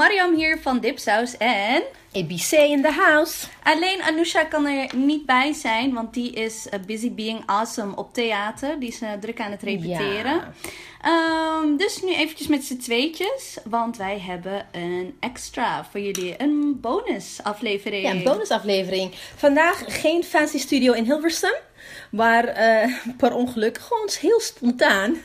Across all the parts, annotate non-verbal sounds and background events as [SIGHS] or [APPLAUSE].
Mariam hier van Dipsaus en... ABC in the house. Alleen Anousha kan er niet bij zijn, want die is uh, busy being awesome op theater. Die is uh, druk aan het repeteren. Ja. Ehm, dus nu eventjes met z'n tweetjes, want wij hebben een extra voor jullie. Een bonusaflevering. Ja, een bonusaflevering. Vandaag geen fancy studio in Hilversum. Waar eh, per ongeluk gewoon heel spontaan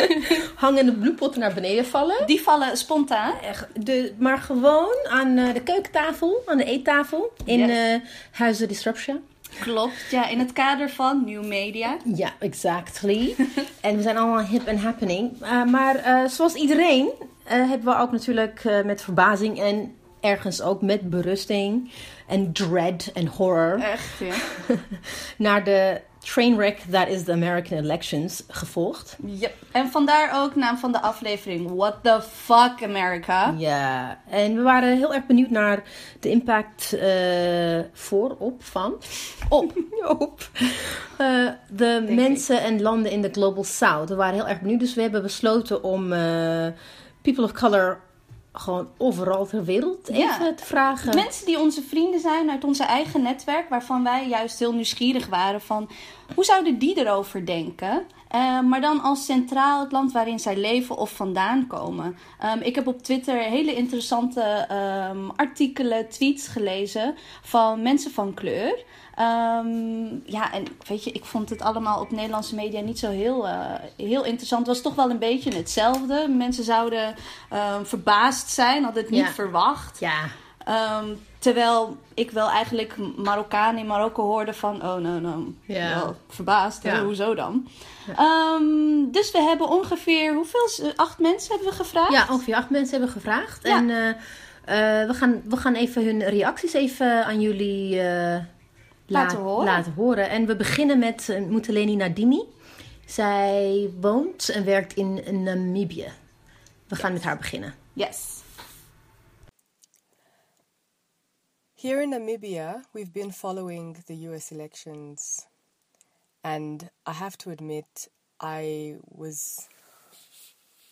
[LAUGHS] hangende bloempotten naar beneden vallen. Die vallen spontaan. Echt, De, maar gewoon aan eh, de keukentafel, aan de eettafel in Yes. eh Huizen Disruption. Klopt, ja, in het kader van New Media. Ja, exactly. [LAUGHS] en we zijn allemaal hip en happening. Uh, maar uh, zoals iedereen uh, hebben we ook natuurlijk met verbazing en ergens ook met berusting en dread en horror Echt, ja. [LAUGHS] naar de trainwreck that is the American elections gevolgd. Yep. En vandaar ook naam van de aflevering What the fuck America. Ja, en we waren heel erg benieuwd naar de impact uh, voor, op, van, op, [LAUGHS] op uh, de Denk mensen ik. en landen in de Global South. We waren heel erg benieuwd, dus we hebben besloten om uh, people of color gewoon overal ter wereld even Ja. te vragen. Mensen die onze vrienden zijn uit onze eigen netwerk, waarvan wij juist heel nieuwsgierig waren van hoe zouden die erover denken? Uh, maar dan als centraal het land waarin zij leven of vandaan komen. Um, ik heb op Twitter hele interessante um, artikelen, tweets gelezen van mensen van kleur. Um, ja, en weet je, ik vond het allemaal op Nederlandse media niet zo heel, uh, heel interessant. Het was toch wel een beetje hetzelfde. Mensen zouden verbaasd zijn, hadden het niet Ja. verwacht. Ja, Um, terwijl ik wel eigenlijk Marokkanen in Marokko hoorde van... Oh, nou, nou, Ja. wel verbaasd. Ja. Hoezo dan? Um, dus we hebben ongeveer... Hoeveel? Acht mensen hebben we gevraagd? ja, ongeveer acht mensen hebben gevraagd. Ja. En uh, uh, we, gaan, we gaan even hun reacties even aan jullie uh, Laten horen. laten horen. En we beginnen met Muteleni Nadini. Zij woont en werkt in Namibië. We gaan met haar beginnen. Yes. Here in Namibia, we've been following the US elections, and I have to admit, I was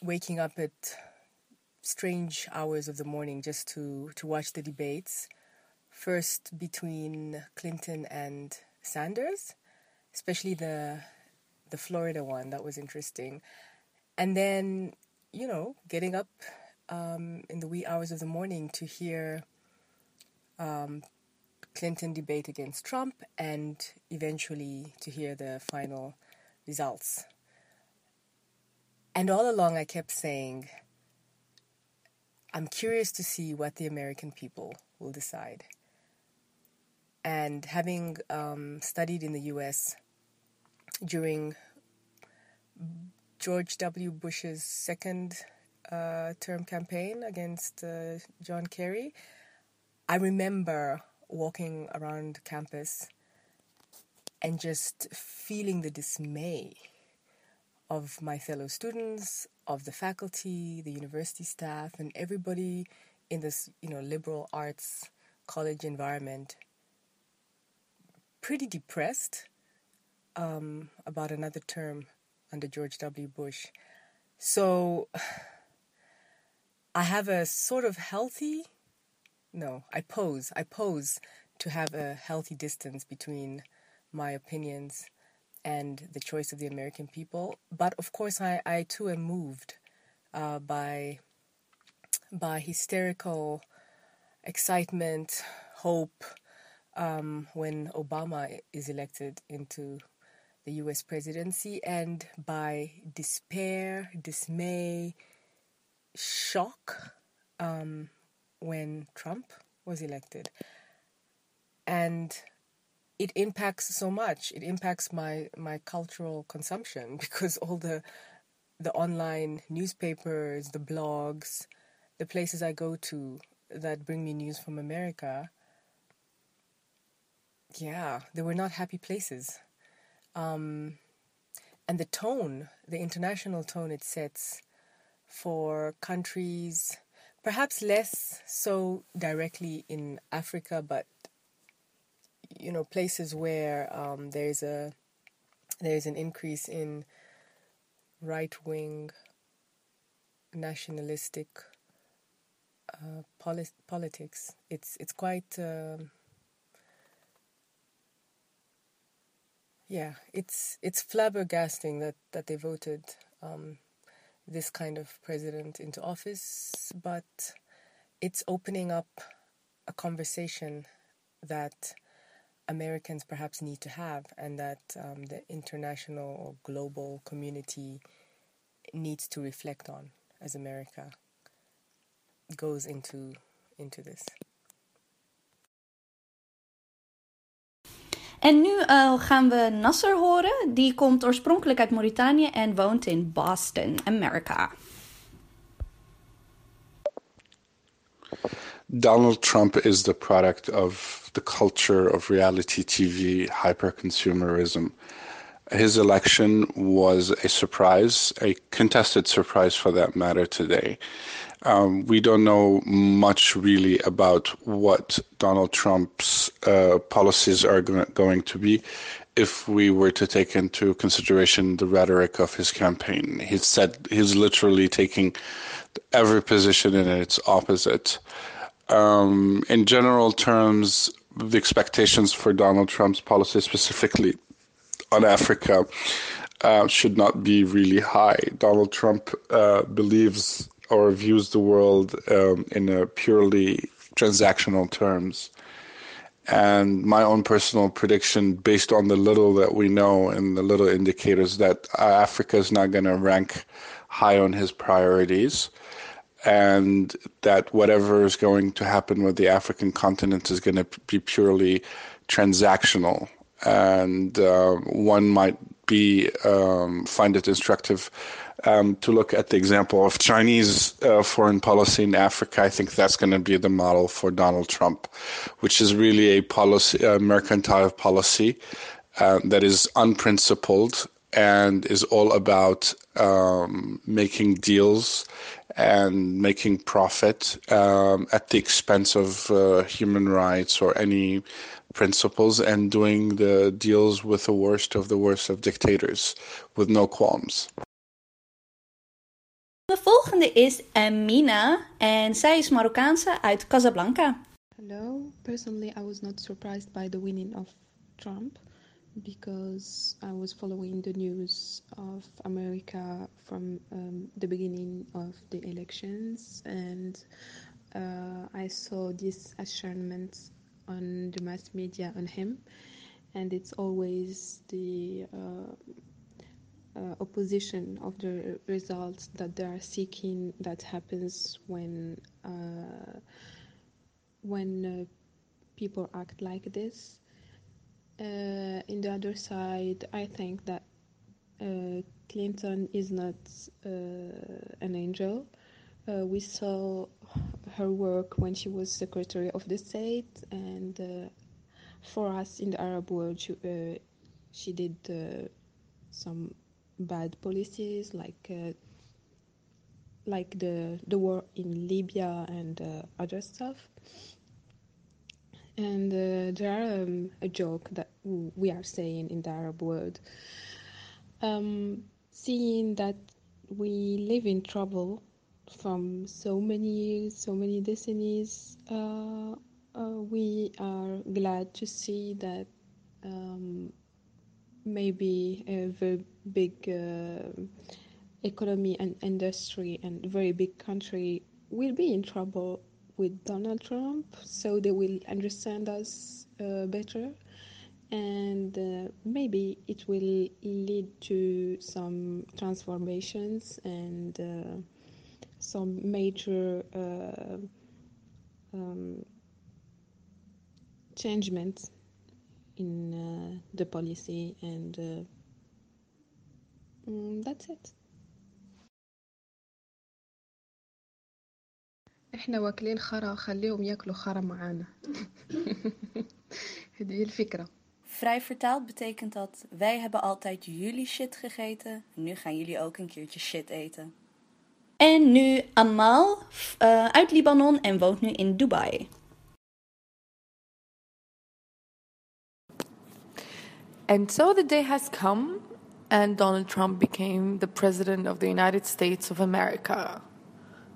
waking up at strange hours of the morning just to, to watch the debates. First between Clinton and Sanders, especially the the Florida one, that was interesting. And then, you know, getting up um, in the wee hours of the morning to hear um, Clinton debate against Trump and eventually to hear the final results. And all along, I kept saying, I'm curious to see what the American people will decide. And having um, studied in the US during George W. Bush's second uh, term campaign against uh, John Kerry, I remember walking around campus and just feeling the dismay of my fellow students, of the faculty, the university staff, and everybody in this, you know, liberal arts college environment pretty depressed um, about another term under George W. Bush. So [SIGHS] I have a sort of healthy no, I pose. I pose to have a healthy distance between my opinions and the choice of the American people. But of course, I, I too am moved uh, by by hysterical excitement, hope um, when Obama is elected into the U.S. presidency, and by despair, dismay, shock. Um, when Trump was elected. And it impacts so much. It impacts my, my cultural consumption [LAUGHS] because all the the online newspapers, the blogs, the places I go to that bring me news from America, yeah, they were not happy places. Um, and the tone, the international tone it sets for countries perhaps less so directly in Africa, but you know places where um, there's a there's an increase in right wing nationalistic uh, poli- politics. It's it's quite um, yeah. It's it's flabbergasting that that they voted um, this kind of president into office, but it's opening up a conversation that Americans perhaps need to have, and that um, the international or global community needs to reflect on as America goes into into this. En nu uh, gaan we Nasser horen. Die komt oorspronkelijk uit Mauritanië en woont in Boston, Amerika. Donald Trump is the product of the culture of reality TV hyperconsumerism. His election was a surprise, a contested surprise for that matter today. Um, we don't know much really about what Donald Trump's uh, policies are go- going to be if we were to take into consideration the rhetoric of his campaign. He said he's literally taking every position in its opposite. Um, in general terms, the expectations for Donald Trump's policy, specifically on Africa, uh, should not be really high. Donald Trump uh, believes or views the world um, in a purely transactional terms. And my own personal prediction, based on the little that we know and the little indicators, that uh, Africa is not going to rank high on his priorities, and that whatever is going to happen with the African continent is going to be purely transactional. And uh, one might be um, find it instructive um, to look at the example of Chinese uh, foreign policy in Africa. I think that's going to be the model for Donald Trump, which is really a policy, mercantile policy uh, that is unprincipled and is all about um, making deals and making profit um, at the expense of uh, human rights or any principles and doing the deals with the worst of the worst of dictators with no qualms. De volgende is Amina en zij is Marokkaanse uit Casablanca. Hello. Personally, I was not surprised by the winning of Trump because I was following the news of America from um, the beginning of the elections and uh, I saw this assurance on the mass media on him, and it's always the uh, uh, opposition of the results that they are seeking that happens when uh, when uh, people act like this. Uh, in the other side, I think that uh, Clinton is not an angel. we saw her work when she was Secretary of the State, and uh, for us in the Arab world, she, uh, she did uh, some bad policies like uh, like the the war in Libya and uh, other stuff. And uh, there are um, a joke that we are saying in the Arab world, um, seeing that we live in trouble from so many years, so many decades, uh, uh, we are glad to see that um, maybe a very big uh, economy and industry and very big country will be in trouble with Donald Trump, so they will understand us uh, better. And uh, maybe it will lead to some transformations and uh, some major uh, um, changements in uh, the policy and uh, mm, that's it احنا واكلين خرا خليهم ياكلوا خرا معانا [LAUGHS] هذه الفكرة Vrij vertaald betekent dat wij hebben altijd jullie shit gegeten. Nu gaan jullie ook een keertje shit eten. En nu Amal uh, uit Libanon en woont nu in Dubai. And so the day has come, and Donald Trump became the President of the United States of America.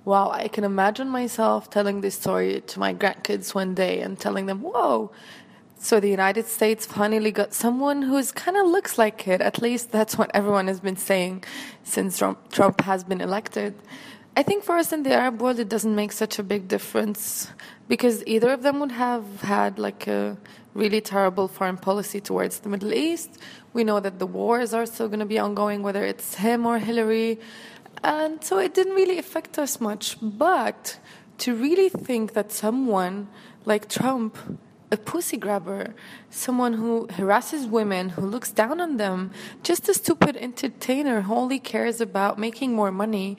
Wow, I can imagine myself telling this story to my grandkids one day and telling them, whoa. So the United States finally got someone who's kind of looks like it. At least that's what everyone has been saying since Trump, Trump has been elected. I think for us in the Arab world, it doesn't make such a big difference because either of them would have had like a really terrible foreign policy towards the Middle East. We know that the wars are still going to be ongoing, whether it's him or Hillary. And so it didn't really affect us much. But to really think that someone like Trump, a pussy grabber, someone who harasses women, who looks down on them, just a stupid entertainer who only cares about making more money,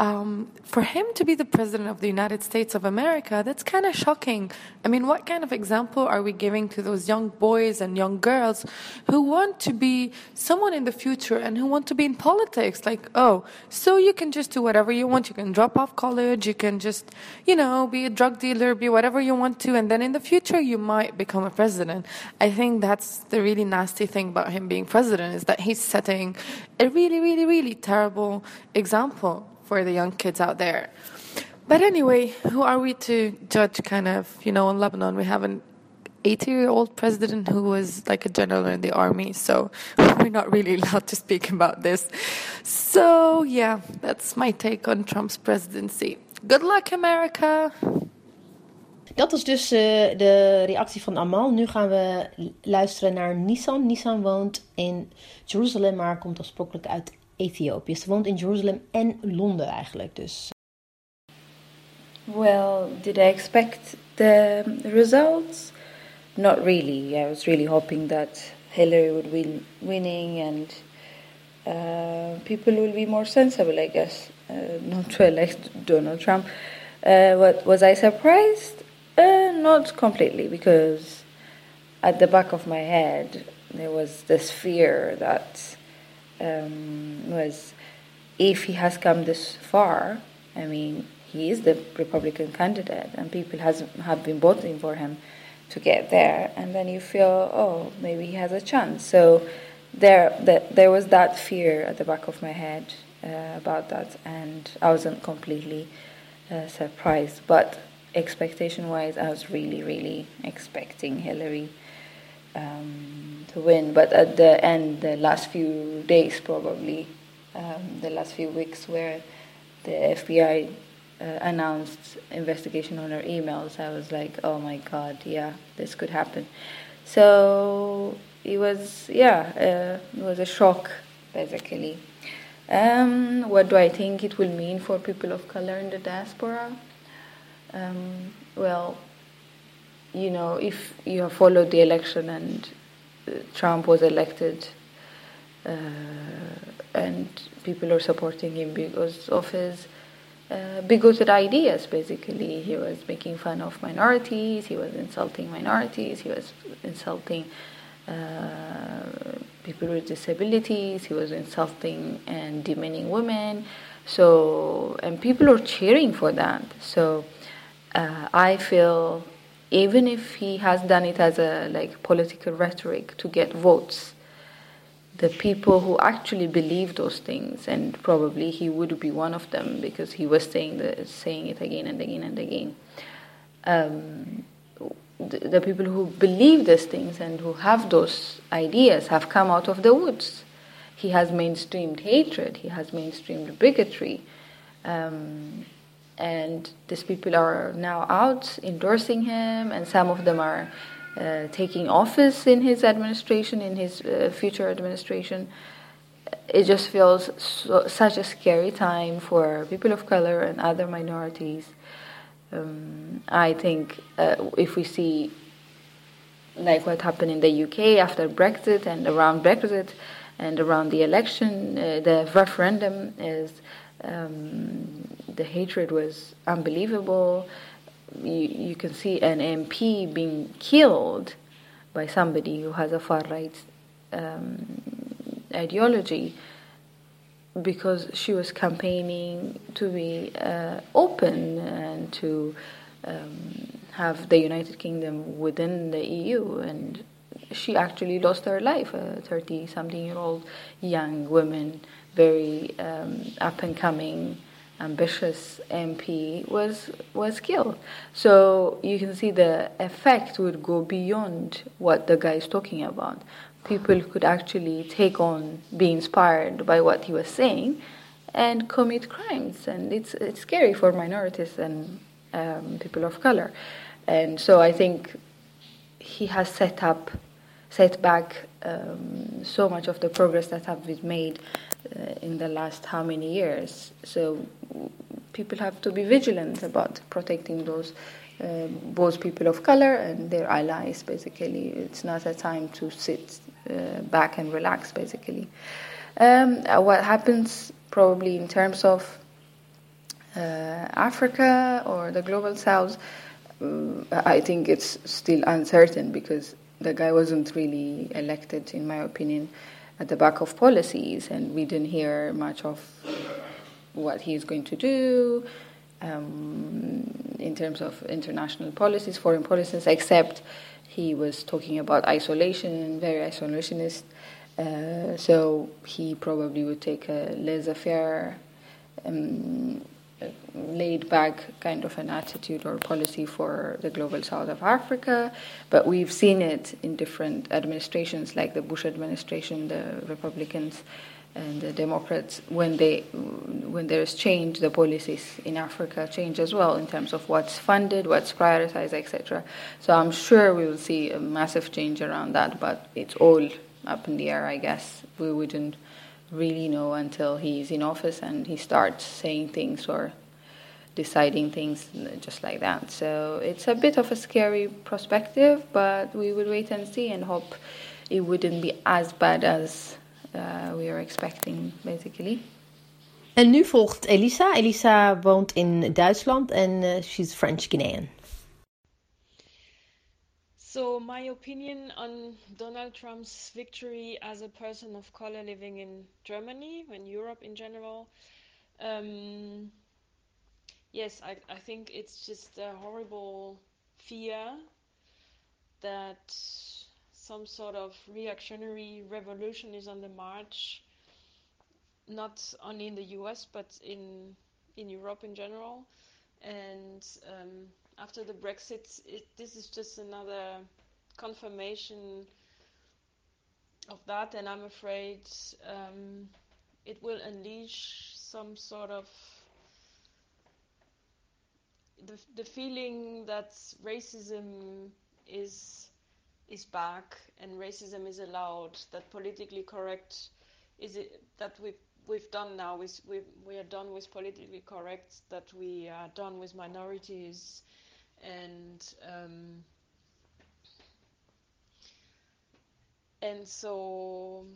um, for him to be the president of the United States of America, that's kind of shocking. I mean, what kind of example are we giving to those young boys and young girls who want to be someone in the future and who want to be in politics? Like, oh, so you can just do whatever you want. You can drop off college. You can just, you know, be a drug dealer, be whatever you want to. And then in the future, you might become a president. I think that's the really nasty thing about him being president is that he's setting a really, really, really terrible example for the young kids out there. But anyway, who are we to judge kind of, you know, in Lebanon we have an 80 year old president who was like a general in the army, so [LAUGHS] we're not really allowed to speak about this. So, yeah, that's my take on Trump's presidency. Good luck, America! Dat was dus uh, de reactie van Amal. Nu gaan we luisteren naar Nissan. Nissan woont in Jeruzalem, maar komt oorspronkelijk uit Ethiopië. Ze woont in Jeruzalem en Londen eigenlijk. Dus. Well, did I expect the results? Not really. I was really hoping that Hillary would win, winning, and uh, people will be more sensible, I guess, uh, not [LAUGHS] to elect Donald Trump. Uh, what was I surprised? Uh, not completely, because at the back of my head there was this fear that um, was if he has come this far, I mean, he is the Republican candidate, and people has have been voting for him to get there, and then you feel, oh, maybe he has a chance. So there, the, there was that fear at the back of my head uh, about that, and I wasn't completely uh, surprised. But expectation-wise, I was really, really expecting Hillary um, to win. But at the end, the last few days, probably, um, the last few weeks, where the FBI uh, announced investigation on her emails, I was like, oh my god, yeah, this could happen. So it was, yeah, uh, it was a shock, basically. Um, what do I think it will mean for people of color in the diaspora? Um, well, you know, if you have followed the election and uh, Trump was elected uh, and people are supporting him because of his uh, bigoted ideas, basically. He was making fun of minorities, he was insulting minorities, he was insulting uh, people with disabilities, he was insulting and demeaning women. So, and people are cheering for that. So, uh, I feel even if he has done it as a like political rhetoric to get votes the people who actually believe those things and probably he would be one of them because he was saying the, saying it again and again and again um, the, the people who believe these things and who have those ideas have come out of the woods. He has mainstreamed hatred. He has mainstreamed bigotry. Um, and these people are now out endorsing him, and some of them are uh, taking office in his administration, in his uh, future administration. It just feels so, such a scary time for people of color and other minorities. Um, I think uh, if we see like what happened in the UK after Brexit and around Brexit and around the election, uh, the referendum is um, the hatred was unbelievable. You, you can see an MP being killed by somebody who has a far right um, ideology because she was campaigning to be uh, open and to um, have the United Kingdom within the EU. And she actually lost her life, a 30 something year old young woman, very um, up and coming ambitious MP was was killed. So you can see the effect would go beyond what the guy is talking about. People could actually take on, be inspired by what he was saying, and commit crimes. And it's it's scary for minorities and um, people of color. And so I think he has set up, set back um, so much of the progress that have been made in the last how many years. So people have to be vigilant about protecting those uh, both people of color and their allies. Basically, it's not a time to sit uh, back and relax. Basically, um, uh, what happens probably in terms of uh, Africa or the global south, uh, I think it's still uncertain because the guy wasn't really elected, in my opinion, at the back of policies, and we didn't hear much of what he's going to do um, in terms of international policies, foreign policies, except he was talking about isolation, very isolationist. Uh, so he probably would take a laissez-faire um, laid back kind of an attitude or policy for the global south of Africa, but we've seen it in different administrations, like the Bush administration, the Republicans and the Democrats. When they when there's change, the policies in Africa change as well in terms of what's funded, what's prioritized, etc. So I'm sure we will see a massive change around that, but it's all up in the air, I guess. We wouldn't really know until he's in office and he starts saying things or deciding things just like that. So it's a bit of a scary perspective, but we will wait and see and hope it wouldn't be as bad as uh, we are expecting, basically. En nu volgt Elisa. Elisa woont in Duitsland en uh, she's French Guinean. So, my opinion on Donald Trump's victory as a person of color living in Germany and Europe in general. Um, yes, I, I think it's just a horrible fear that some sort of reactionary revolution is on the march, not only in the US but in in Europe in general. And um, after the Brexit, it, this is just another confirmation of that, and I'm afraid um, it will unleash some sort of the, the feeling that racism is is back and racism is allowed that politically correct is it that we've we've done now is we we are done with politically correct that we are done with minorities and um, and so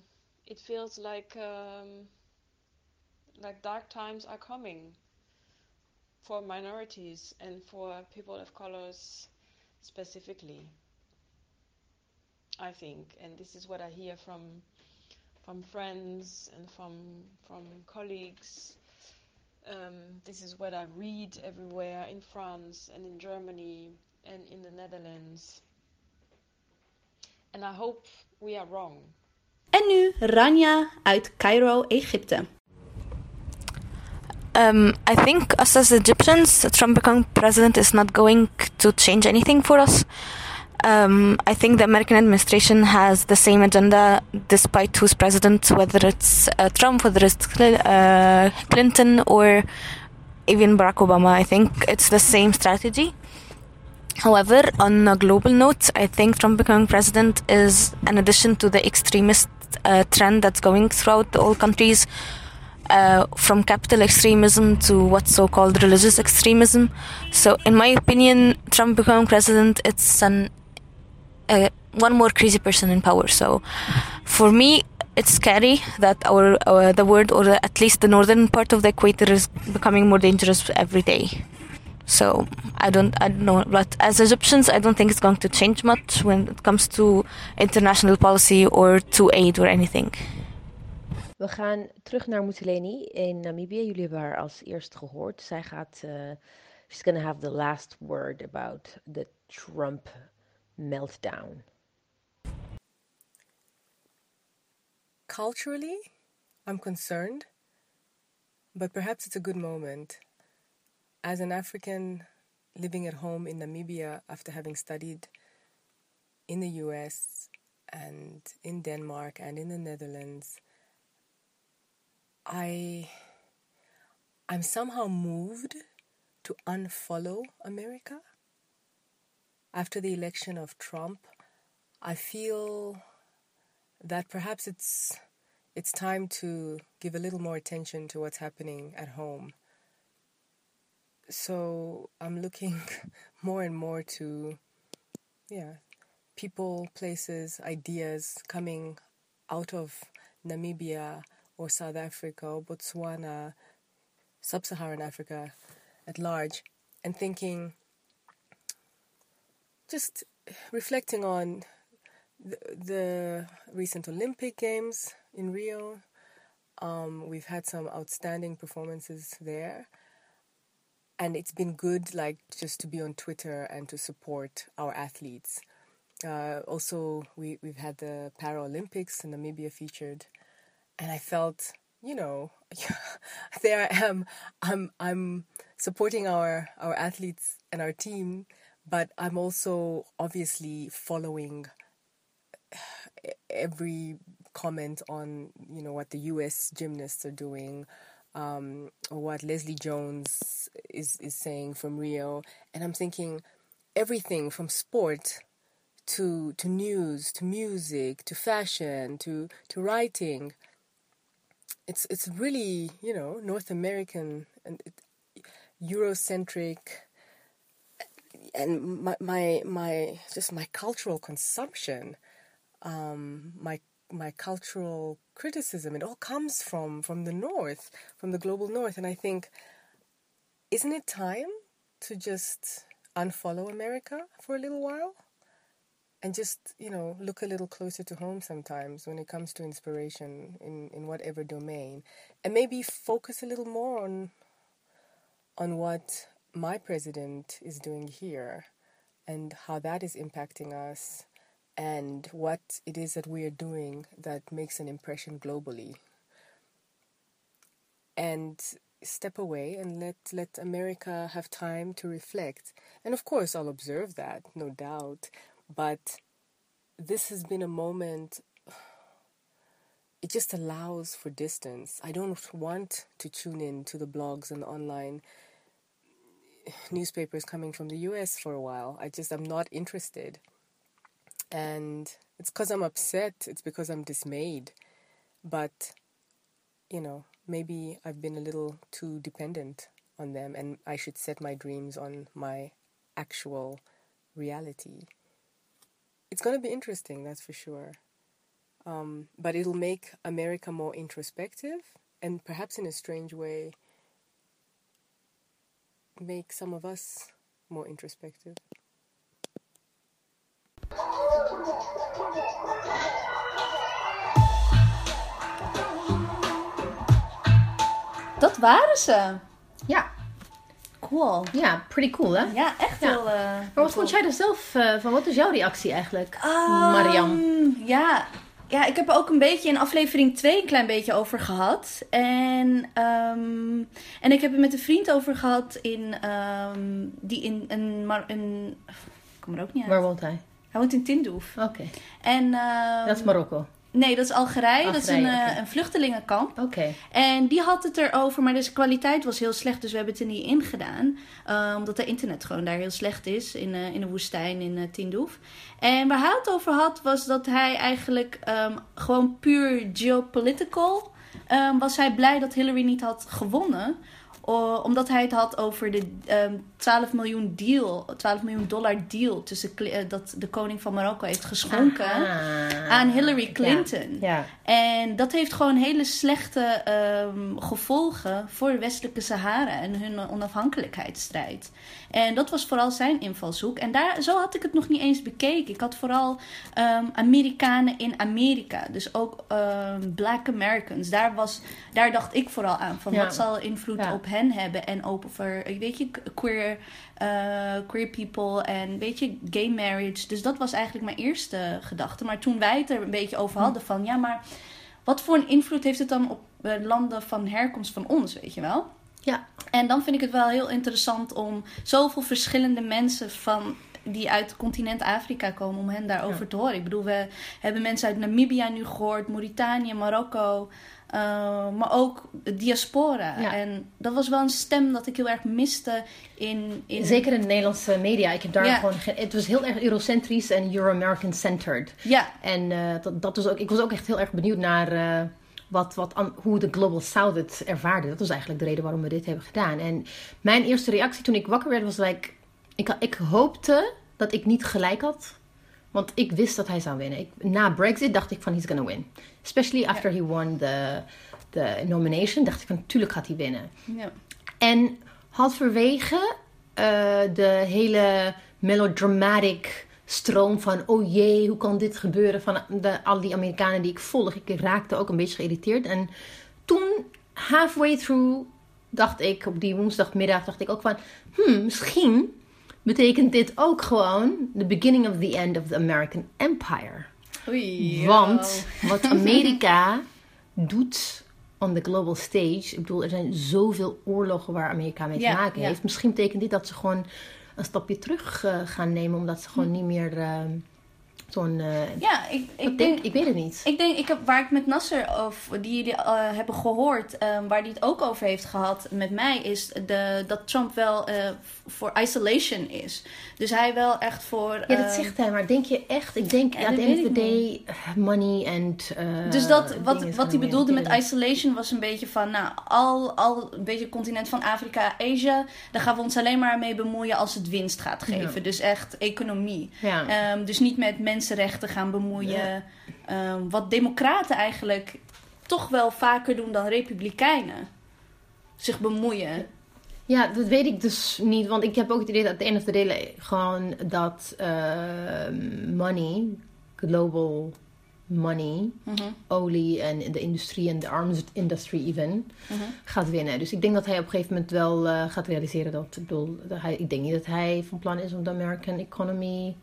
it feels like um, like dark times are coming for minorities and for people of colors specifically I think. And this is what I hear from from friends and from from colleagues um, this is what I read everywhere in France and in Germany and in the Netherlands and I hope we are wrong En nu Rania uit Cairo, Egypte. Um, I think us as Egyptians, Trump becoming president is not going to change anything for us. Um, I think the American administration has the same agenda despite who's president, whether it's uh, Trump, whether it's uh, Clinton, or even Barack Obama. I think it's the same strategy. However, on a global note, I think Trump becoming president is an addition to the extremist uh, trend that's going throughout all countries, uh, from capital extremism to what's so-called religious extremism. So, in my opinion, Trump becoming president, it's an uh, one more crazy person in power. So, for me, it's scary that our, our the world, or at least the northern part of the equator, is becoming more dangerous every day. So I don't, I don't know. But as Egyptians, I don't think it's going to change much when it comes to international policy or to aid or anything. We gaan terug naar Mutileni in Namibië. Jullie hebben haar als eerst gehoord. Zij gaat, uh, she's gonna have the last word about the Trump meltdown. Culturally, I'm concerned but perhaps it's a good moment. As an African living at home in Namibia after having studied in the US and in Denmark and in the Netherlands, I I'm somehow moved to unfollow America. After the election of Trump, I feel that perhaps it's it's time to give a little more attention to what's happening at home. So I'm looking [LAUGHS] more and more to yeah, people, places, ideas coming out of Namibia or South Africa or Botswana, sub Saharan Africa at large, and thinking, just reflecting on the, the recent Olympic Games in Rio. Um, we've had some outstanding performances there. And it's been good, like, just to be on Twitter and to support our athletes. Uh, also, we, we've had the Paralympics, and Namibia featured and I felt, you know, [LAUGHS] there I am. I'm I'm supporting our our athletes and our team, but I'm also obviously following every comment on you know what the U.S. gymnasts are doing. Um, or what Leslie Jones is, is saying from Rio, and I'm thinking everything from sport to to news to music to fashion to to writing it's it's really you know North American and it, Eurocentric, and my my my just my cultural consumption, um, my my cultural criticism. It all comes from from the North, from the global North, and I think, isn't it time to just unfollow America for a little while? and just you know look a little closer to home sometimes when it comes to inspiration in in whatever domain and maybe focus a little more on on what my president is doing here and how that is impacting us and what it is that we are doing that makes an impression globally. And step away and let let America have time to reflect. And of course I'll observe that no doubt. But this has been a moment it just allows for distance. I don't want to tune in to the blogs and online newspapers coming from the US for a while. I just I'm not interested. And it's because I'm upset, it's because I'm dismayed. But you know, maybe I've been a little too dependent on them and I should set my dreams on my actual reality it's going to be interesting, that's for sure. Um, but it'll make America more introspective and perhaps in a strange way make some of us more introspective. Dat waren ze. Ja. Cool. Ja, pretty cool hè? Ja, echt Ja. heel... eh, Maar wat vond jij er zelf eh, van? Wat is jouw reactie eigenlijk, Ehm, Mariam? Ja. Ja, ik heb er ook een beetje in aflevering 2 een klein beetje over gehad. En, ehm, en ik heb er met een vriend over gehad in, ehm, die in een, Mar- een... Ik kom er ook niet uit. Waar woont hij? Hij woont in Tindouf. Oké. En, ehm, Dat is Marokko. Nee, dat is Algerije. dat is een, eh, een vluchtelingenkamp. Oké. En die had het erover, maar de kwaliteit was heel slecht, dus we hebben het er niet in gedaan. Eh, omdat de internet gewoon daar heel slecht is, in, eh, in de woestijn in uh, Tindouf. En waar hij het over had, was dat hij eigenlijk ehm, gewoon puur geopolitical... ehm, was hij blij dat Hillary niet had gewonnen. O- omdat hij het had over de ehm 12 miljoen deal, 12 miljoen dollar deal tussen eh, dat de koning van Marokko heeft geschonken Aha. aan Hillary Clinton. Ja. En dat heeft gewoon hele slechte ehm, gevolgen voor de westelijke Sahara en hun onafhankelijkheidsstrijd. En dat was vooral zijn invalshoek. En daar, zo had ik het nog niet eens bekeken. Ik had vooral ehm, Amerikanen in Amerika. Dus ook Black Americans. Daar, was, daar dacht ik vooral aan. Van Ja. wat zal invloed Ja. op hen hebben. En over, weet je, queer, eh, queer people en weet je, gay marriage. Dus dat was eigenlijk mijn eerste gedachte. Maar toen wij het er een beetje over hadden van... Ja, maar wat voor een invloed heeft het dan op eh, landen van herkomst van ons, weet je wel. Ja. En dan vind ik het wel heel interessant om zoveel verschillende mensen van die uit continent Afrika komen om hen daarover Ja. te horen. Ik bedoel, we hebben mensen uit Namibia nu gehoord, Mauritanië, Marokko, eh, maar ook diaspora. Ja. En dat was wel een stem dat ik heel erg miste in... in Zeker in de Nederlandse media. Ik heb daar Ja. gewoon... ge- Het was heel erg Eurocentrisch en Euro-American-centered. Ja, En eh, dat, dat was ook, ik was ook echt heel erg benieuwd naar eh, wat, wat, hoe de Global South het ervaarde. Dat was eigenlijk de reden waarom we dit hebben gedaan. En mijn eerste reactie toen ik wakker werd was like... Ik, ik hoopte dat ik niet gelijk had. Want ik wist dat hij zou winnen. Ik, na Brexit dacht ik van, he's gonna win. Especially after he won the, the nomination. Dacht ik van, natuurlijk gaat hij winnen. ja. En halverwege eh, de hele melodramatic stroom van... oh jee, hoe kan dit gebeuren van de, al die Amerikanen die ik volg. Ik raakte ook een beetje geïrriteerd. En toen, halfway through, dacht ik... op die woensdagmiddag dacht ik ook van... hmm, misschien betekent dit ook gewoon... the beginning of the end of the American Empire. Oei. Want wat Amerika [LAUGHS] doet on the global stage. Ik bedoel, er zijn zoveel oorlogen waar Amerika mee te maken heeft. Misschien betekent dit dat ze gewoon een stapje terug eh, gaan nemen. Omdat ze gewoon niet meer eh, zo'n... eh, Ja, ik, ik denk, ik weet het niet. Ik denk, ik heb, waar ik met Nasser, of die jullie eh, hebben gehoord, ehm, waar hij het ook over heeft gehad met mij, is de, dat Trump wel eh, voor isolation is. Dus hij wel echt voor. Ja, dat ehm, zegt hij, maar denk je echt? Ik denk, at the end of the day, money and... Dus dat, wat, wat hij bedoelde met isolation was een beetje van, nou, al, al een beetje continent van Afrika, Azië, daar gaan we ons alleen maar mee bemoeien als het winst gaat geven. Ja. Dus echt economie. Ja. Ehm, dus niet met mensenrechten gaan bemoeien. Ehm, wat democraten eigenlijk toch wel vaker doen dan republikeinen. Zich bemoeien. Ja, dat weet ik dus niet. Want ik heb ook het idee dat at the end of the day gewoon dat eh, money, global money, Mhm. olie en de industrie en de arms industry even, Mhm. gaat winnen. Dus ik denk dat hij op een gegeven moment wel eh, gaat realiseren dat, ik bedoel, dat hij, ik denk niet dat hij van plan is om de American economy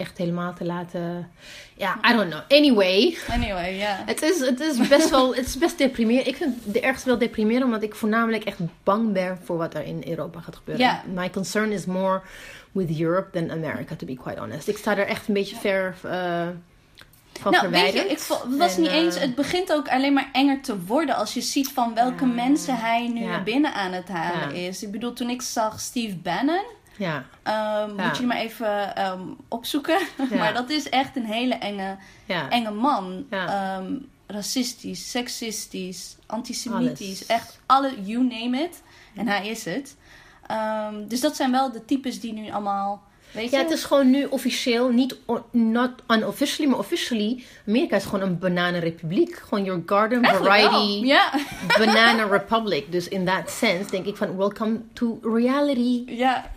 echt helemaal te laten. Ja, I don't know. Anyway. Anyway, ja. Het is, het is best wel, het is best deprimerend. Ik vind het ergens wel deprimerend, omdat ik voornamelijk echt bang ben voor wat er in Europa gaat gebeuren. My concern is more with Europe than America, to be quite honest. Ik sta er echt een beetje ver uh, van nou, weet je, ik het was En, niet eens. eh, Het begint ook alleen maar enger te worden als je ziet van welke mensen hij nu Ja. naar binnen aan het halen Ja. is. Ik bedoel, toen ik zag Steve Bannon, Ja, ehm, Ja. moet je maar even ehm, opzoeken. [LAUGHS] Ja. maar dat is echt een hele enge, ja. enge man. Ehm, racistisch, seksistisch, antisemitisch. Alles. Echt alle, you name it. En hij is het. Dus dat zijn wel de types die nu allemaal. Weet Ja, je? het is gewoon nu officieel, niet on- not unofficially, maar officially. Amerika is gewoon een bananenrepubliek. Gewoon your garden Eigenlijk variety Ja. [LAUGHS] banana republic. Dus in that sense denk ik van welcome to reality. ja.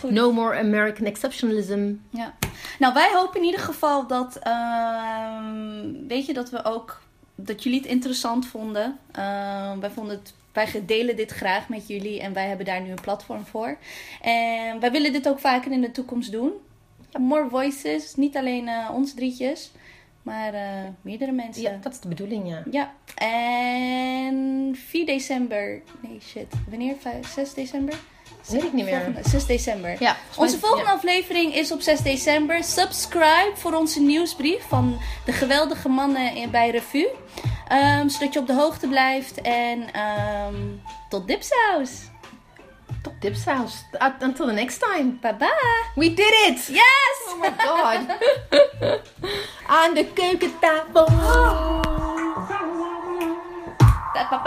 Goed. No more American exceptionalism. Ja. Nou, wij hopen in ieder geval dat, ehm, weet je, dat we ook, dat jullie het interessant vonden. Ehm, wij vonden het, wij delen dit graag met jullie en wij hebben daar nu een platform voor. En wij willen dit ook vaker in de toekomst doen. More voices, niet alleen eh, ons drietjes, maar eh, meerdere mensen. Ja, dat is de bedoeling, ja. Ja, en 4 december. Nee, shit. Wanneer? Vijf- 6 december? Weet ik niet meer. Volgende- 6 december. Ja, Onze volgende ja. aflevering is op 6 december. Subscribe voor onze nieuwsbrief van de geweldige mannen bij Revue. Ehm, zodat je op de hoogte blijft. En ehm, tot dipsaus. Top dipsaus. Until the next time. Bye bye. We did it! Yes! Oh my god. [LAUGHS] Aan de keukentafel. Pa,